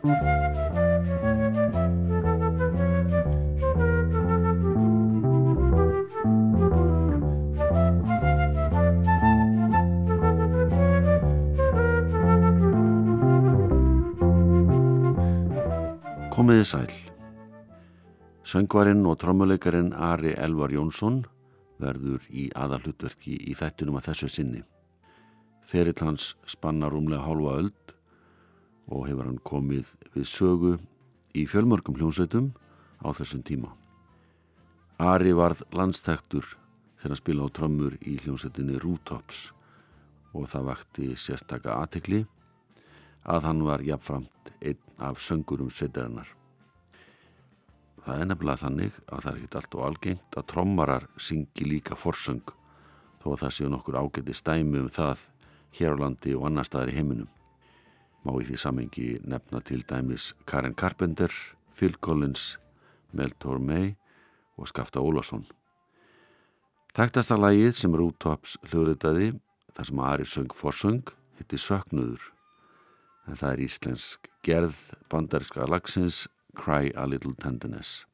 Komiði sæl. Söngvarinn og trommuleikarin Ari Elvar Jónsson verður í aðalutverki í þettinum að þessu sinni. Ferill hans spannar umlega hálfa öld og hefur hann komið við sögu í fjölmörgum hljómsveitum á þessum tíma. Ari varð landstæktur þegar hann spila á trömmur í hljómsveitinni Rooftops og það vakti sérstaka aðtekli að hann var jafnframt einn af söngurum sveitarinnar. Það er nefnilega þannig að það er ekkit allt og algengt að trommarar syngi líka forsöng þó að það séu nokkur ágæti stæmi um það hér á landi og annar staðar í heiminum. Má í því samengi nefna til dæmis Karen Carpenter, Phil Collins, Mel Tormey og Skafta Ólason. Þægtasta lagið sem Rútops hljóðritaði þar sem Ari söng forsöng hitti Söknuður en það er íslensk gerð bandaríska lagsins Cry a Little Tenderness.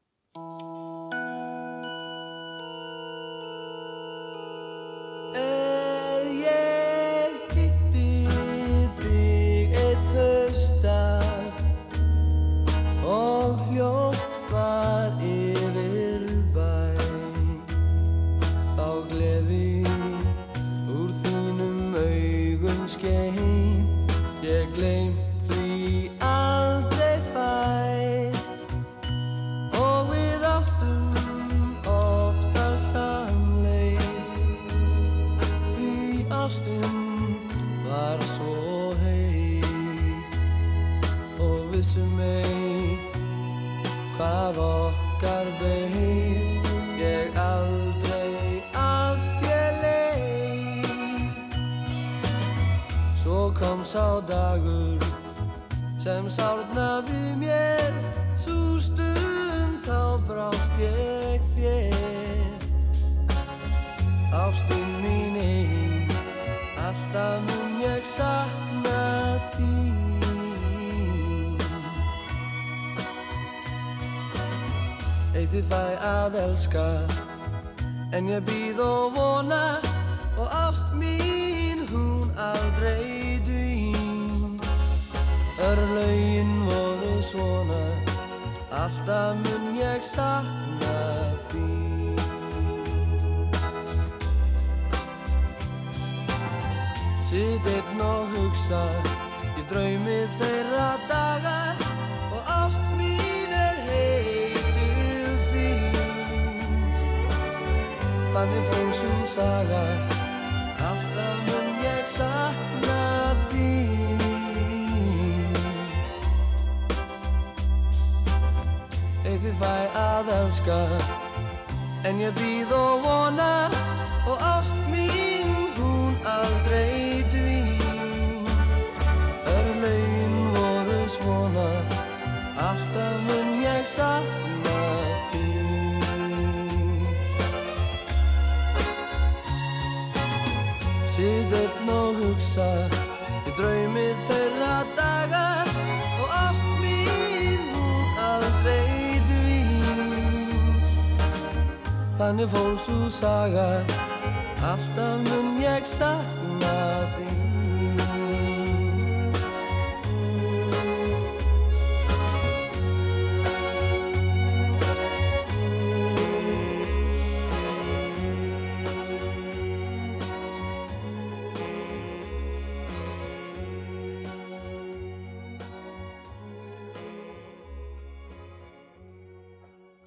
Örlaugin voru svona Alltaf mun ég sakna þín. Sitt einn og hugsa Ég draumi þeirra dagar Og ást mín er heitil þín Þannig fór svo saga Eyði fæ að elska. En ég býð og vona Og ást mín hún aldrei dvín. Örlaugin voru svona Alltaf mun ég sakna Þannig fór svo saga. Alltaf mun ég sakna þín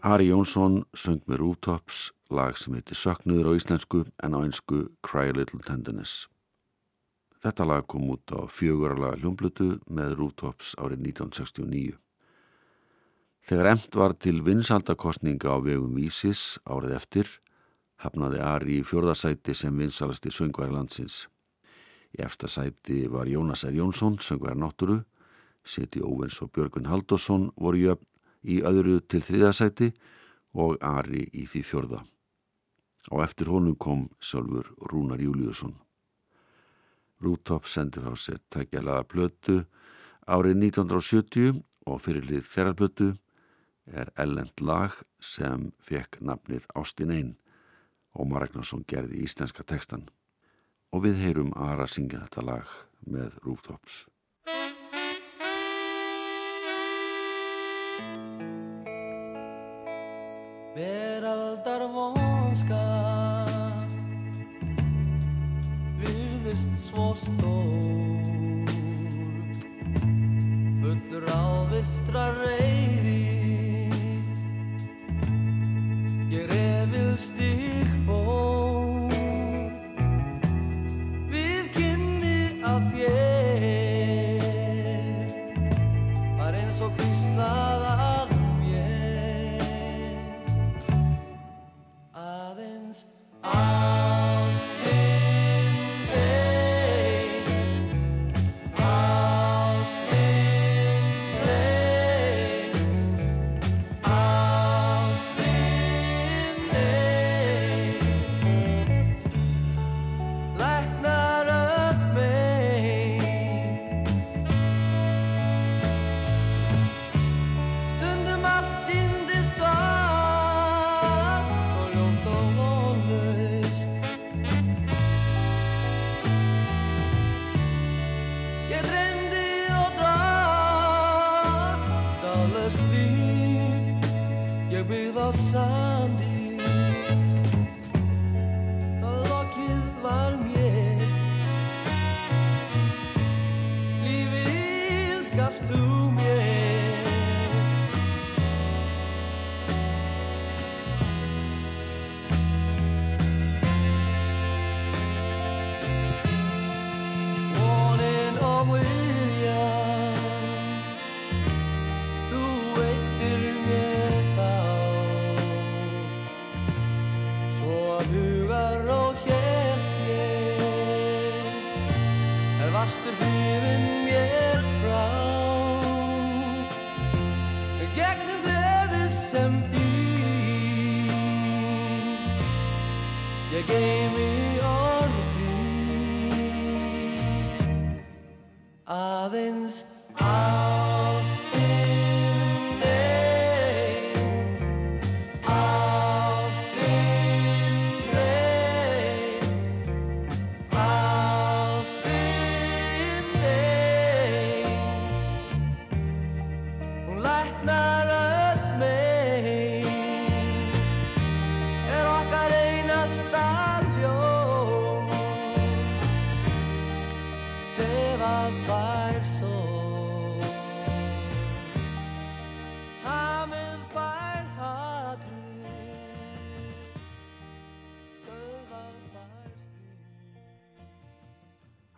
Ari Jónsson söng með Rooftops lag sem heitir Söknuður á íslensku en á einsku Cry a Little Tenderness. Þetta lag kom út á fjögurala hljómblutu með Rooftops árið 1969. Þegar emt var til vinsaldakostninga á vegum Vísis árið eftir hafnaði Ari í fjörðasæti sem vinsalasti söngværi landsins. Í efsta sæti var Jónas R. Jónsson, söngværi náttúru, Seti Óvens og Björgun Haldosson voru jöfn í öðru til þriðasæti og Ari í því fjörða. Á eftir honum kom sjálfur Rúnar Júliusson. Rútopp sendi frá sér tækjalaða plötu árið 1970 og fyrirlið þeirralblötu er ellend lag sem fekk nafnið Ástin Einn og Maragnarsson gerði íslenska tekstan og við heyrum Ara syngja þetta lag með Rooftops. Veraldar vonska virðist svo stór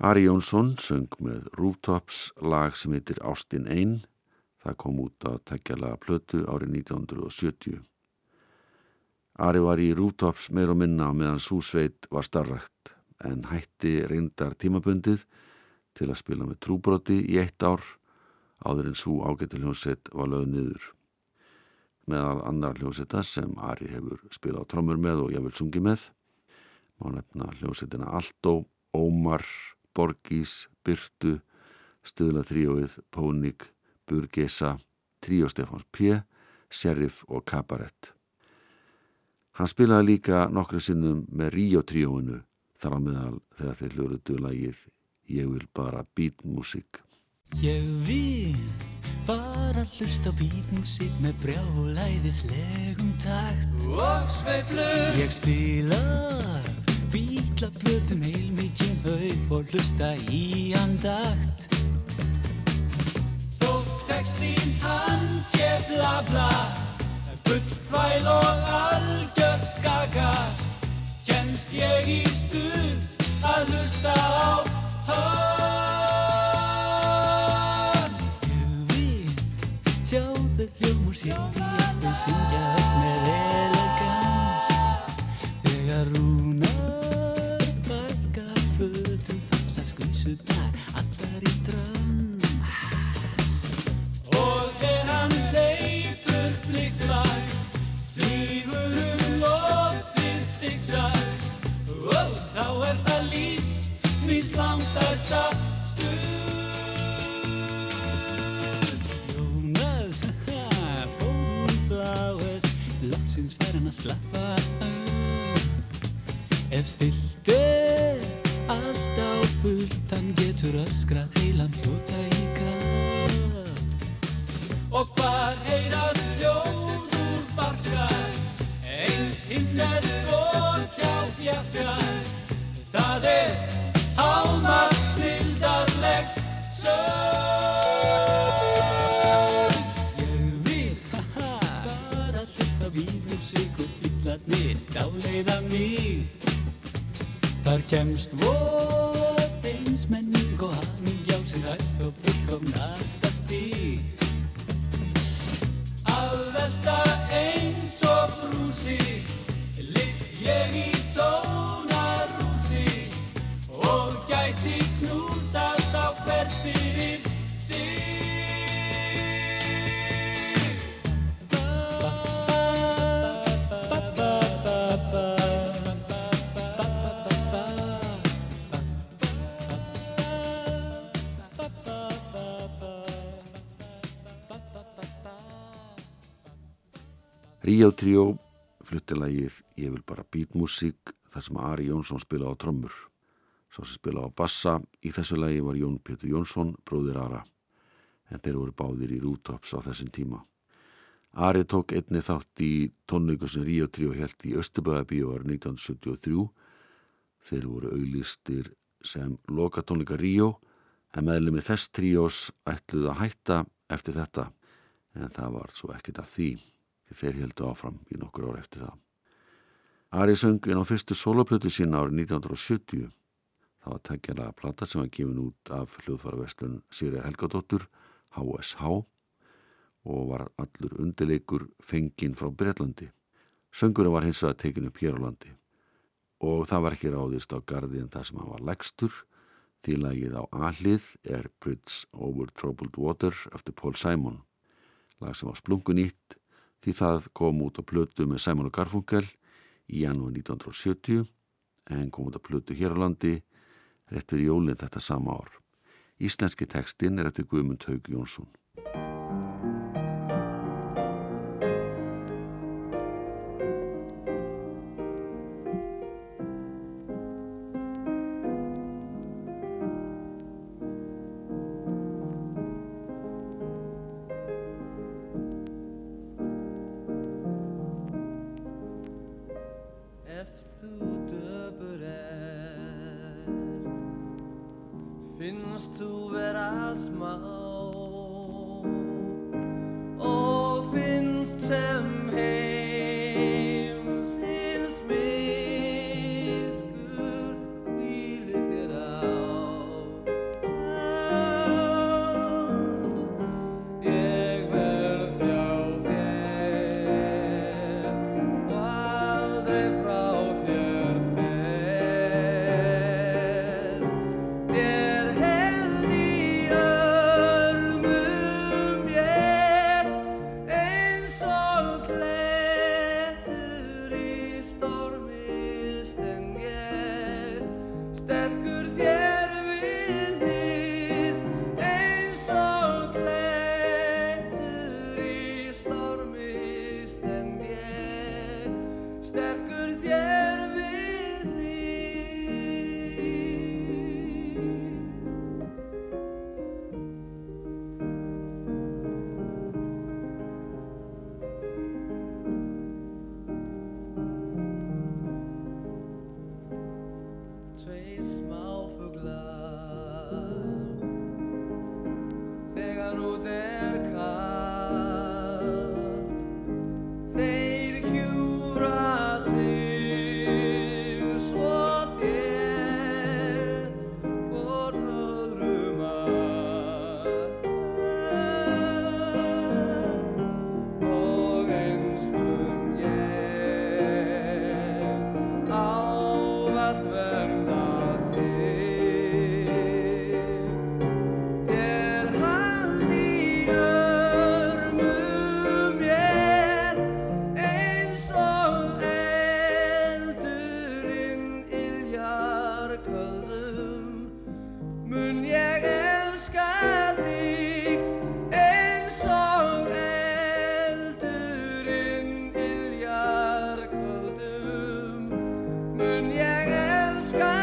Ari Jónsson söng með Rooftops lag sem heitir Ástin Einn. Það kom út að tekjala plötu árið 1970. Ari var í Rooftops meir og minna meðan Súsveit var starrakt en hætti reyndar tímabundið til að spila með trúbroti í eitt ár áður en svo ágættu hljómsveit var lögð niður. Meðal annar hljómsveita sem Ari hefur spilað á trommur með og ég vil sungi með má nefna hljómsveitina Alto, Ómar, Borgís, Byrtu, Stöðla tríóið, Pónik, Burgesa, tríó Stefáns P, Sheriff og Kabarett. Hann spilaði líka nokkru sinnum með Ríó tríóinu þar á meðal þegar þeir hljóruðu lagið Ég vil bara beatmusik. Ég vil bara hlusta á beatmusik með brjálæðislegum takt Og sveiflur Ég spila bítla plötum heil mikið haup og hlusta í andakt. Þótt textín hans sé bla bla Bullfæl og algjört gaga. Kennst ég í stuð að hlusta á hann? Ég vil sjá þau hljómur sýtti að þau syngja upp með elegans. Þegar rúnar Ríó Tríó flutti lagið Ég vil bara beatmusík þar sem Ari Jónsson spila á trommur. Svo sem spila á bassa í þessu lagi var Jón Pétur Jónsson, bróðir Ara, en þeir voru báðir í rútops á þessum tíma. Ari tók einni þátt í tónleiku sem Ríó Tríó held í Östuböðabíu árið 1973. Þeir voru auðlistir sem loka tónleika Ríó, en meðlumi þess tríós ætluð að hætta eftir þetta, en það var svo af því því þeir heldu áfram í nokkur ár eftir það. Ari söng inn á fyrstu soloplötu sína árið 1970. Það var tækjalega plata sem var gefin út af hljóðfaraverslun Sýrjar Helgadóttur, HSH, og var allur undirleikur fenginn frá Breitlandi. Söngurinn var hins vegar tekin upp hér á landi og það var ekki ráðist á gardi en það sem hann var legstur því lagið á ahlið er Bridge Over Troubled Water eftir Paul Simon, lag sem var splungunýtt því það kom út á plötu með Simon og Garfunkel í janúar 1970 en kom út á plötu hér á landi réttur jólinn þetta sama ár. Íslenski tekstinn er eftir Guðmund Haug Jónsson. sky.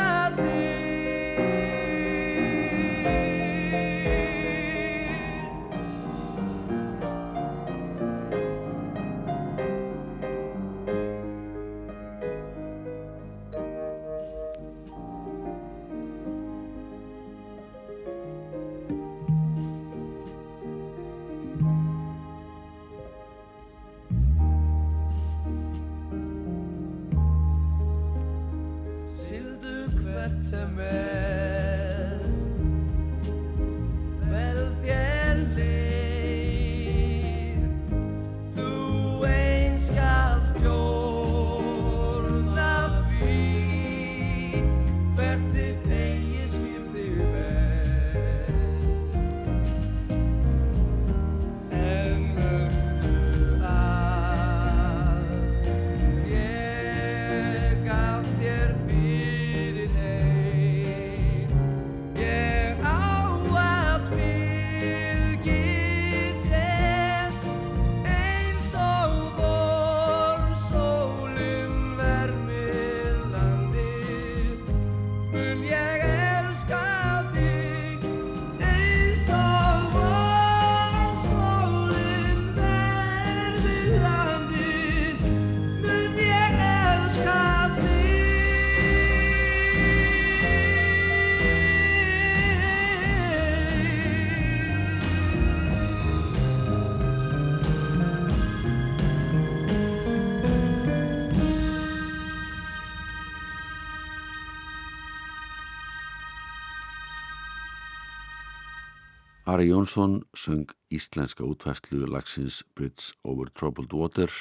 Ari Jónsson söng íslenska útfæslu lagsins Bridge over Troubled Water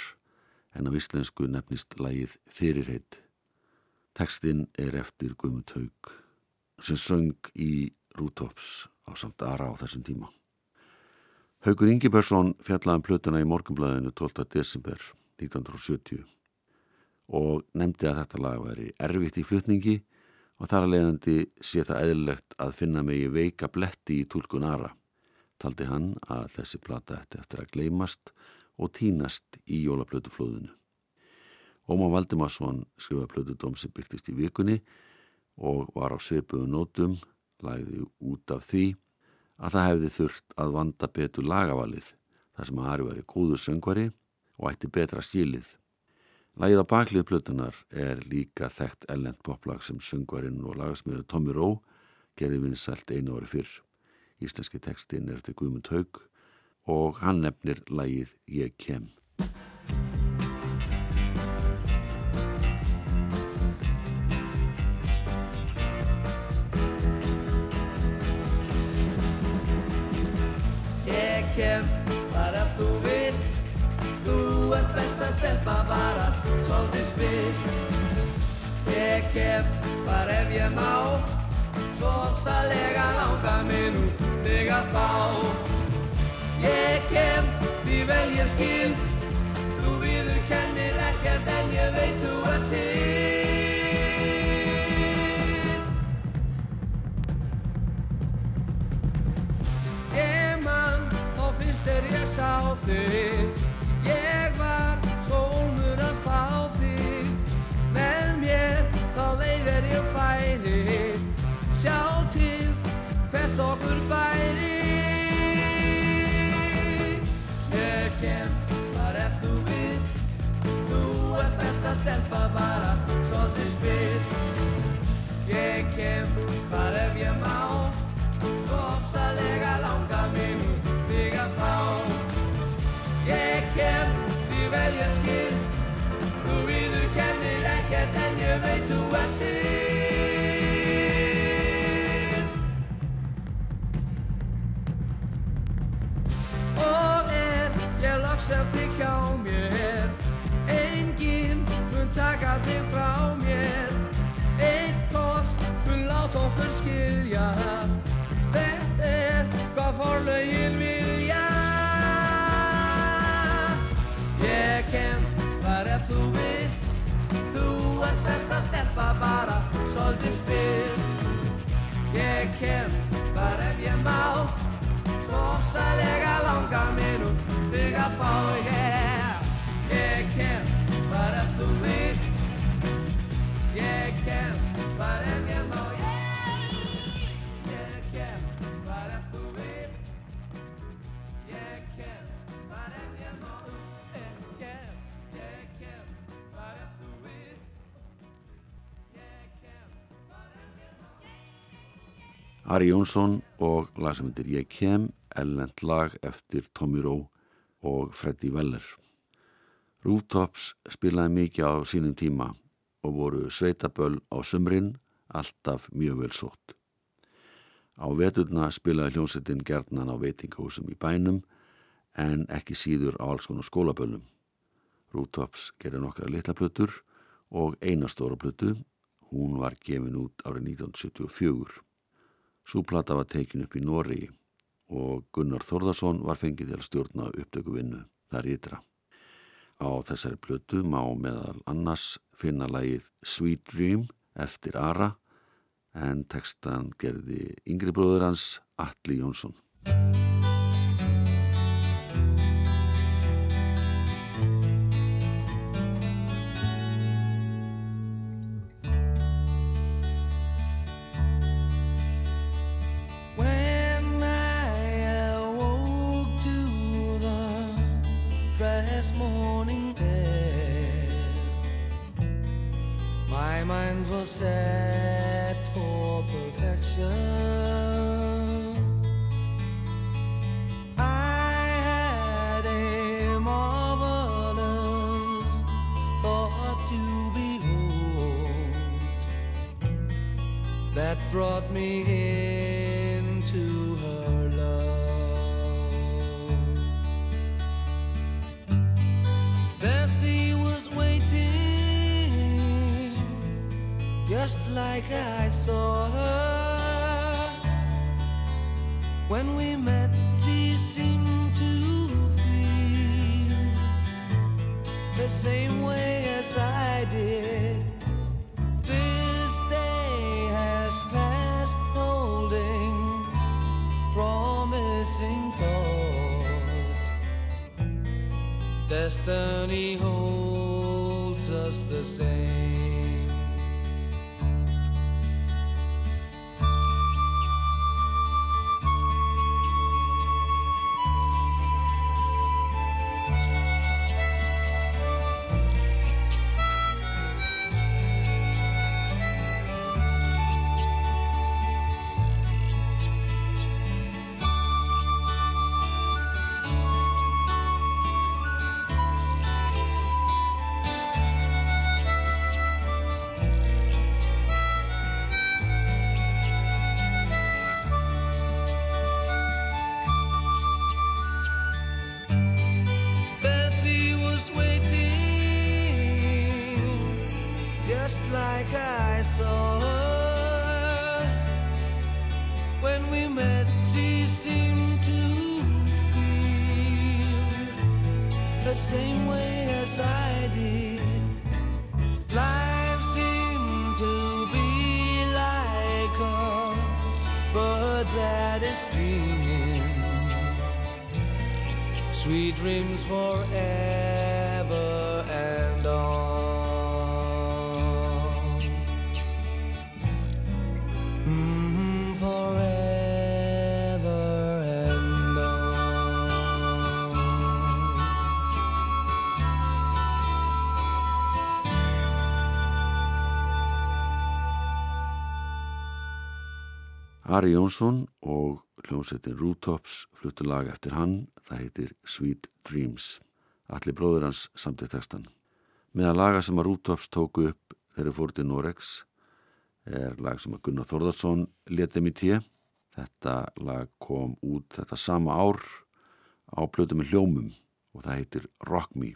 en af íslensku nefnist lagið Fyrirheit. Tekstinn er eftir Guðmund Haug sem söng í Rútops á samt Ara á þessum tíma. Haugur Ingebergsson fjallaði um plötuna í morgunblæðinu 12. desember 1970 og nefndi að þetta lag væri erfitt í flutningi og þar að leiðandi sé það eðlilegt að finna megi veika bletti í tólkun Ara. Taldi hann að þessi plata ætti eftir að gleymast og tínast í jólaplötuflóðinu. Óma Valdimarsson skrifaði plötudóm sem byrtist í vikunni og var á sveipuðu nótum, lagði út af því að það hefði þurft að vanda betur lagavalið þar sem Ari væri góðu söngvari og ætti betra skilið. Lagið á baklið plötunar er líka þekkt ellend poplag sem söngvarinn og lagasmjöru Tommy Rowe gerði vinsælt einu ári fyrr. Íslenski textin er eftir Guðmund Haug og hann nefnir lagið Ég kem. Ég kem bara þú vil Þú ert best að stelpa bara svolítið spil. Ég kem bara ef ég má Svo ofsalega langa mig nú þig að fá. Ég kem því vel ég skil. Þú viður kennir ekkert en ég veit þú ert til. Ég man, þá finnst þér ég sá þig. Ég var hvert okkur bæri Ég kem, bara ef þú vil Þú ert best að stelpa bara svolítið spil Ég kem, bara ef ég má. Svo ofsalega langa mig þig að fá skilja. Þetta er hvað forlögin vilja. Ég kem þar ef þú vil Þú ert best að stelpa bara svolítið spil Ég kem þar ef ég má. Svo ofsalega langa mig nú þig að fá. Ég Ari Jónsson og lag sem heitir Ég kem, ellend lag eftir Tommy Rowe og Freddy Weller. Rooftops spilaði mikið á sínum tíma og voru sveitaböll á sumrin alltaf mjög vel sótt. Á veturna spilaði hljómsettin gerðnan á veitingahúsum í bænum en ekki síður á alls konar skólaböllum. Rútops gerir nokkra litla plötur og eina stóra plötu, hún var gefin út árið 1974. Súplata var tekin upp í Nóri og Gunnar Þórðarsson var fengið til að stjórna upptöku vinnu þar ytra. Á þessari plötu má meðal annars finna lægið Sweet Dream eftir Ara en textan gerði yngri bróður hans Alli Jónsson. Just like I saw her. When we met, she seemed to feel the same way as I did. This day has passed holding promising thought. Destiny holds us the same. Forever and on. Mhm, forever and on. Ari Jónsson og hljómsettin Rútops fluttu lag eftir hann, það heitir Sweet Dreams. Allir bróður hans samtið textan. Meðan laga sem að Rútops tóku upp þegar fór til Norex er lag sem að Gunnar Þórðarsson letið mér tíu. Þetta lag kom út þetta sama ár á plötu með hljómum og það heitir Rock Me.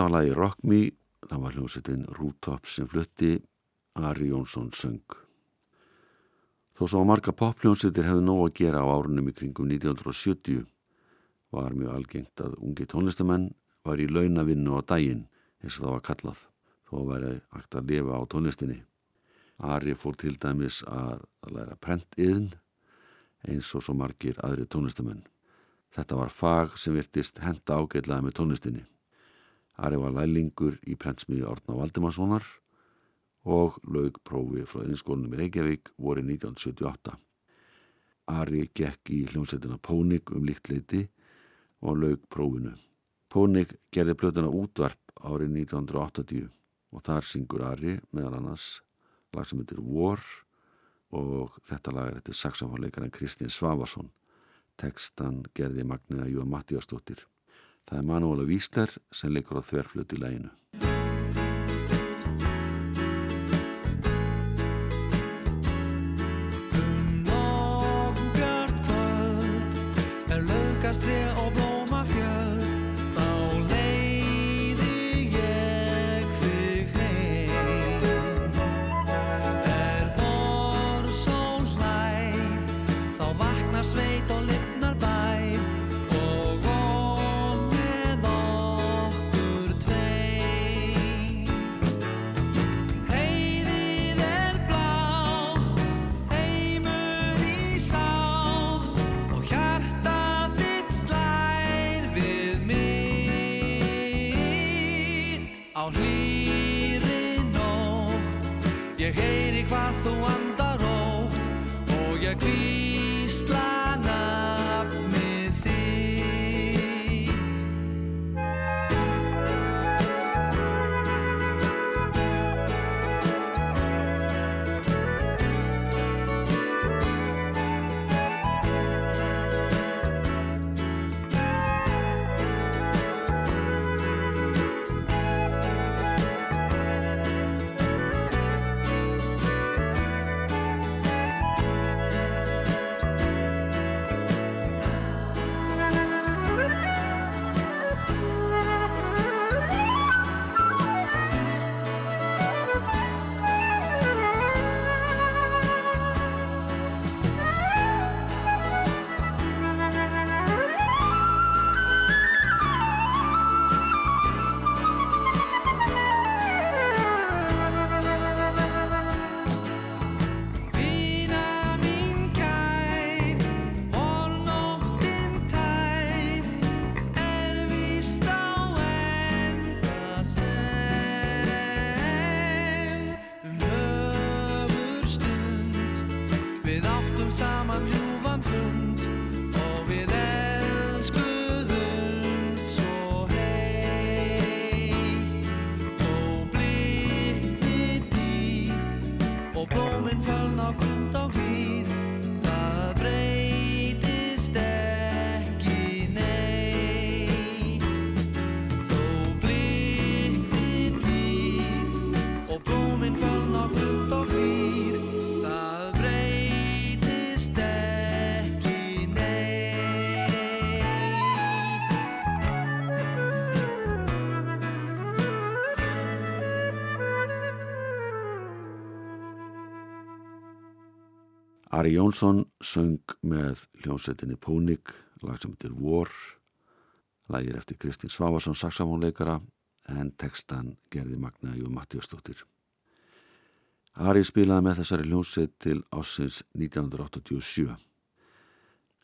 Þetta var lagi Rock Me, það var hljómsveitin Rútops sem flutti, Ari Jónsson söng. Þó svo að marga pophljómsveitir hefði nóg að gera á árunum í kringum 1970 var mjög algengt að ungi tónlistamenn var í launavinnu á daginn eins og það var kallað þó væri hægt að lifa á tónlistinni. Ari fór til dæmis að, að læra prentiðn eins og svo margir aðri tónlistamenn. Þetta var fag sem virtist henda ágætlaði með tónlistinni. Ari var lælingur í prentsmiði Orna Valdimarssonar og laug prófi frá einskólinum í Reykjavík voru 1978. Ari gekk í hljómsveitina Pónik um líkt leiti og laug prófinu. Pónik gerði plötuna útvarp árið 1980 og þar syngur Ari meðal annars lag sem heitir War og þetta lag er eftir saxofónleikaran Kristinn Svavarsson. Tekstan gerði Magniða Júa Mattíastóttir. Það er Manuela Vísler sem leikur á þverflötu læginu. Ari Jónsson söng með hljómsveitinni Pónik, lag sem heitir War, lagir eftir Kristinn Svavarsson, saxafónleikara, en textan gerði Magna Jú Mattíastóttir. Ari spilaði með þessari hljómsveit til ásins 1987.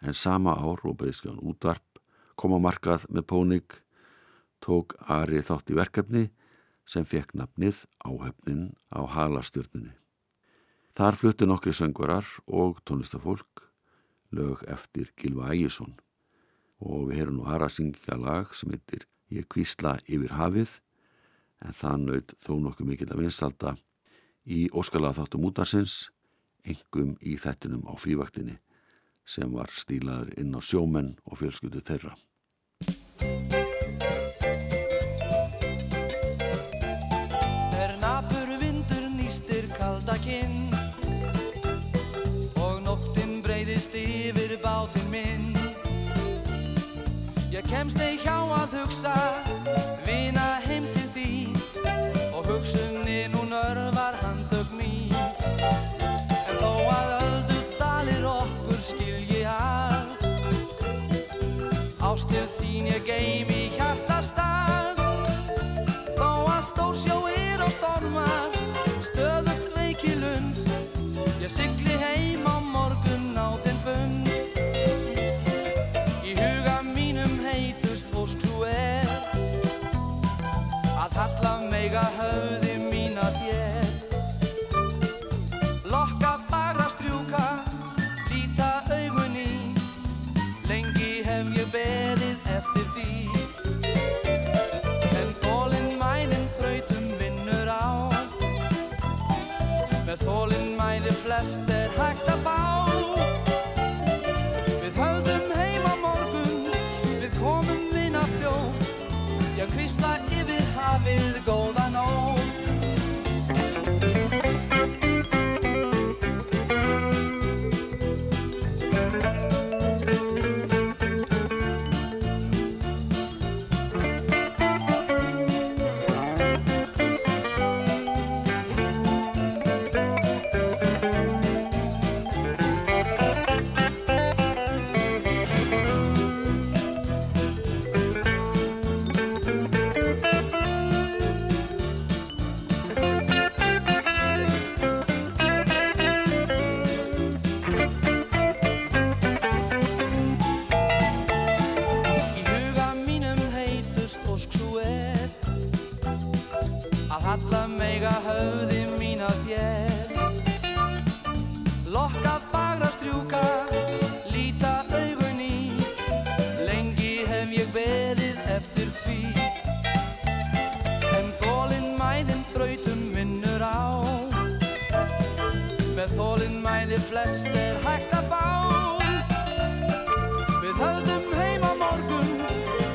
En sama ár og beðskjáðan útvarp kom á markað með Pónik, tók Ari þátt í verkefni sem fekk nafnið Áhöfnin á halastjörnunni. Þar fluttu nokkri söngvarar og tónlistafólk lög eftir Gilva Ægjesson og við heyrum nú aðra syngja lag sem heitir Ég kvísla yfir hafið en það naut þó nokkuð mikill að vinstalda í óskalega þáttum útarsins engum í þettinum á frívaktinni sem var stílaður inn á sjómenn og fjölskyldu þeirra. Kemst ei hjá að hugsa Vina heim til þín. Og hugsunin hún örvar handtök mín. En þó að öldu dalir okkur skilji að. Ástil þín ég geim í hjartastað. Þó að stór sjó er á stormar Stöðugt veiki lund Ég sigli heim á morgun eftir því. En þólinn mæðin þrautum vinnur á. Með þólinn mæði flest er hægt að fá. Við höldum heim á morgun,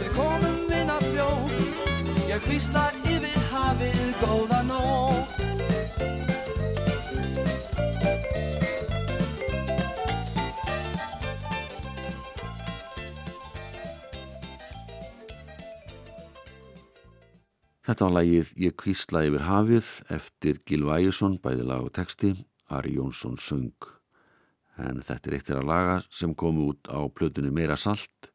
við komum inn að fljótt. Ég hvísla yfir hafið góða nótt Þetta var lagið Ég kvísla yfir hafið eftir Gilva Ægjesson, bæði lag og texti, Ari Jónsson söng. En þetta er eitt þeirra laga sem komu út á plötunni Meira Salt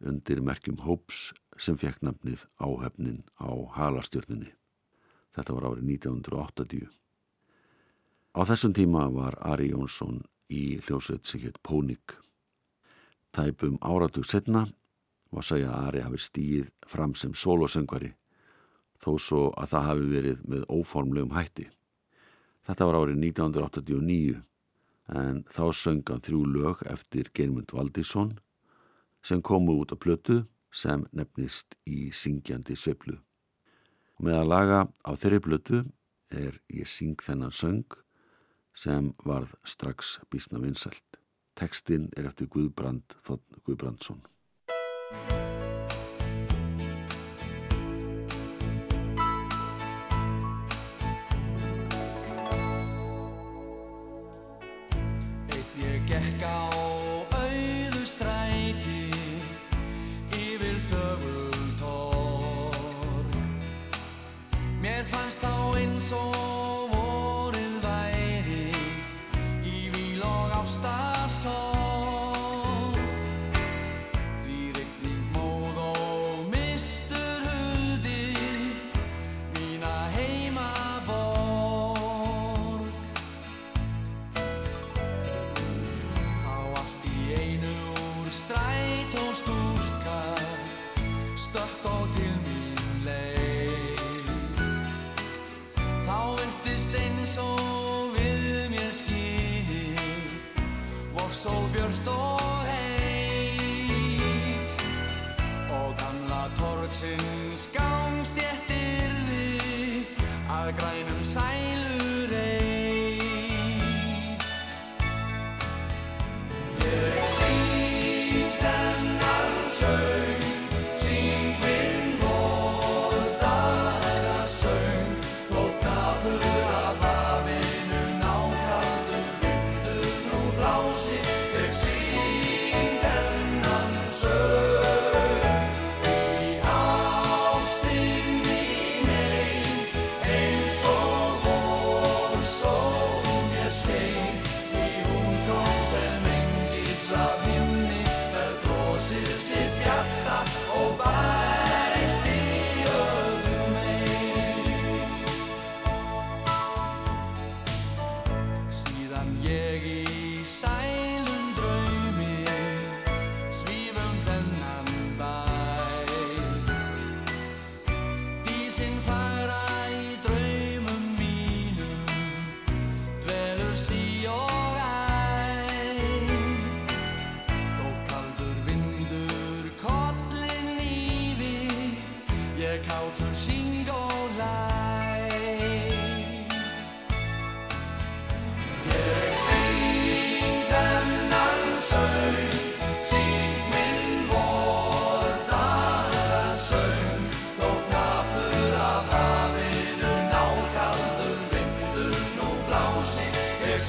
undir merkjum Hóps sem fekk nafnið Áhefnin á Halastjörninni. Þetta var árið 1980. Á þessum tíma var Ari Jónsson í hljósveit sem hétt Pónik. Tæpum áratug setna var að segja að Ari hafi stíð fram sem sólosöngvari þó svo að það hafi verið með óformlegum hætti. Þetta var árið 1989 en þá söngan þrjú lög eftir Geirmund Valdísson sem komu út á plötu sem nefnist í syngjandi sveiflu. Með að laga á þeirri plötu er Ég syng þennan söng sem varð strax bísna vinsælt. Tekstinn er eftir Guðbrand Þotn Guðbrandsson.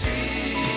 Ég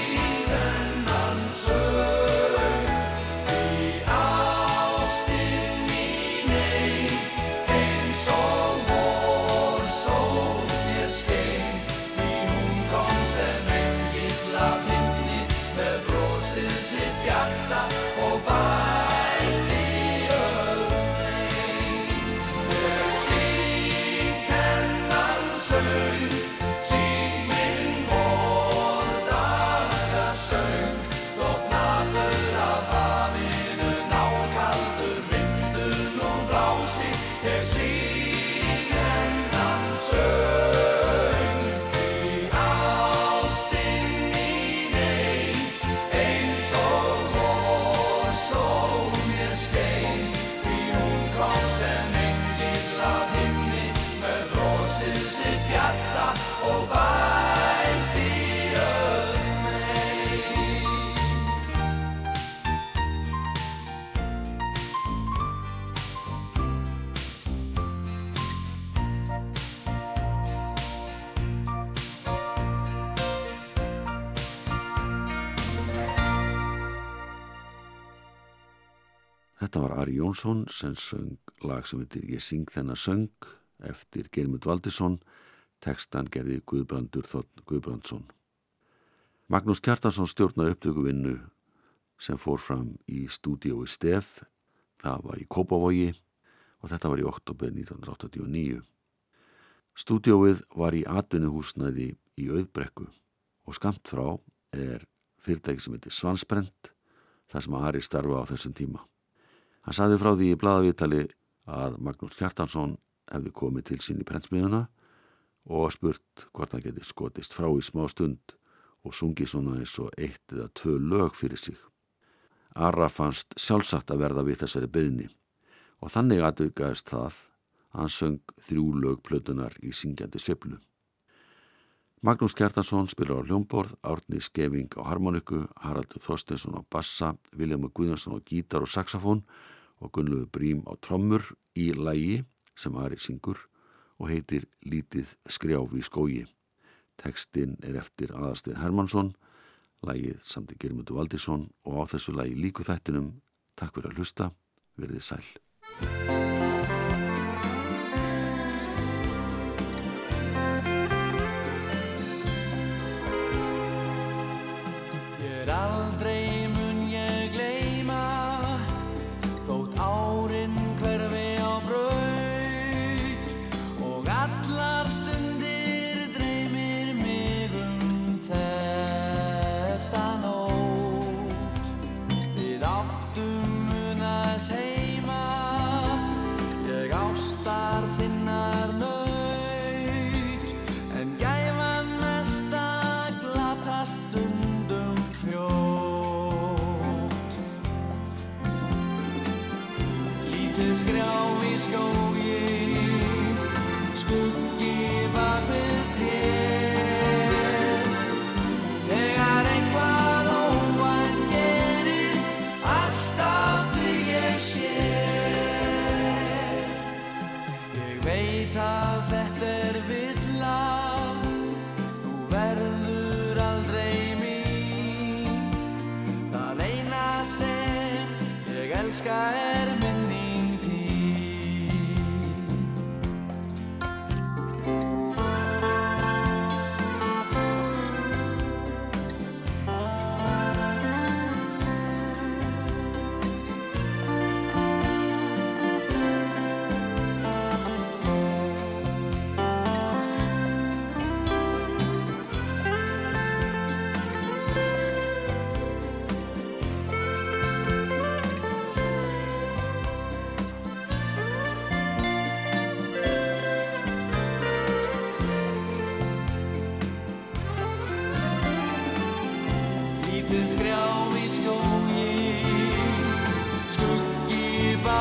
Jónsson sem söng lag sem heitir Ég syng þennan söng eftir Geirmund Valdisson, textan gerði Guðbrandur Þorn Guðbrandsson. Magnús Kjartansson stjórnaði upptökuvinnu sem fór fram í stúdíói Stef, það var í Kópavogi og þetta var í oktober 1989. Stúdíóið var í atvinnuhúsnaði í Auðbrekku og skamt frá er fyrirtæki sem heitir Svansbrent, þar sem Ari starfa á þessum tíma. Hann saði frá því í blaðavítali að Magnús Kjartansson hefði komið til sín í prentsmiðuna og spurt hvort hann geti skotist frá í smá stund og sungið svona eins og eitt eða tvö lög fyrir sig. Ara fannst sjálfsagt að verða við þessari byðni og þannig aðaukaðist það að hann söng þrjú lög plötunar í syngjandi sveplu. Magnús Kjartansson spilar á hljómborð, Árni Skeving á harmoniku, Haraldur Þorsteinsson á bassa, Viljámu Guðjónsson á gítar og saxofón og Gunnlegu Brím á trommur í lægi sem Ari syngur og heitir Lítið skrjáf í skógi. Tekstinn er eftir Aðarstein Hermansson, lægið samt í Girmundur Valdísson og á þessu lægi líku þættinum. Takk fyrir að hlusta, verðið sæl.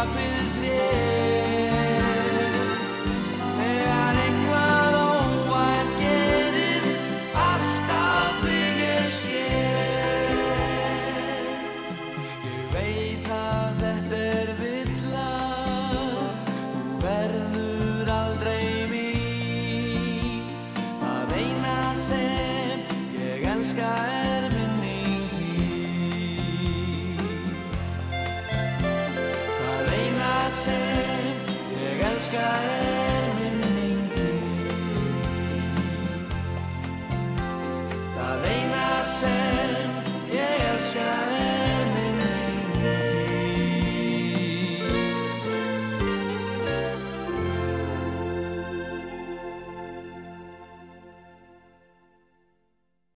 God will.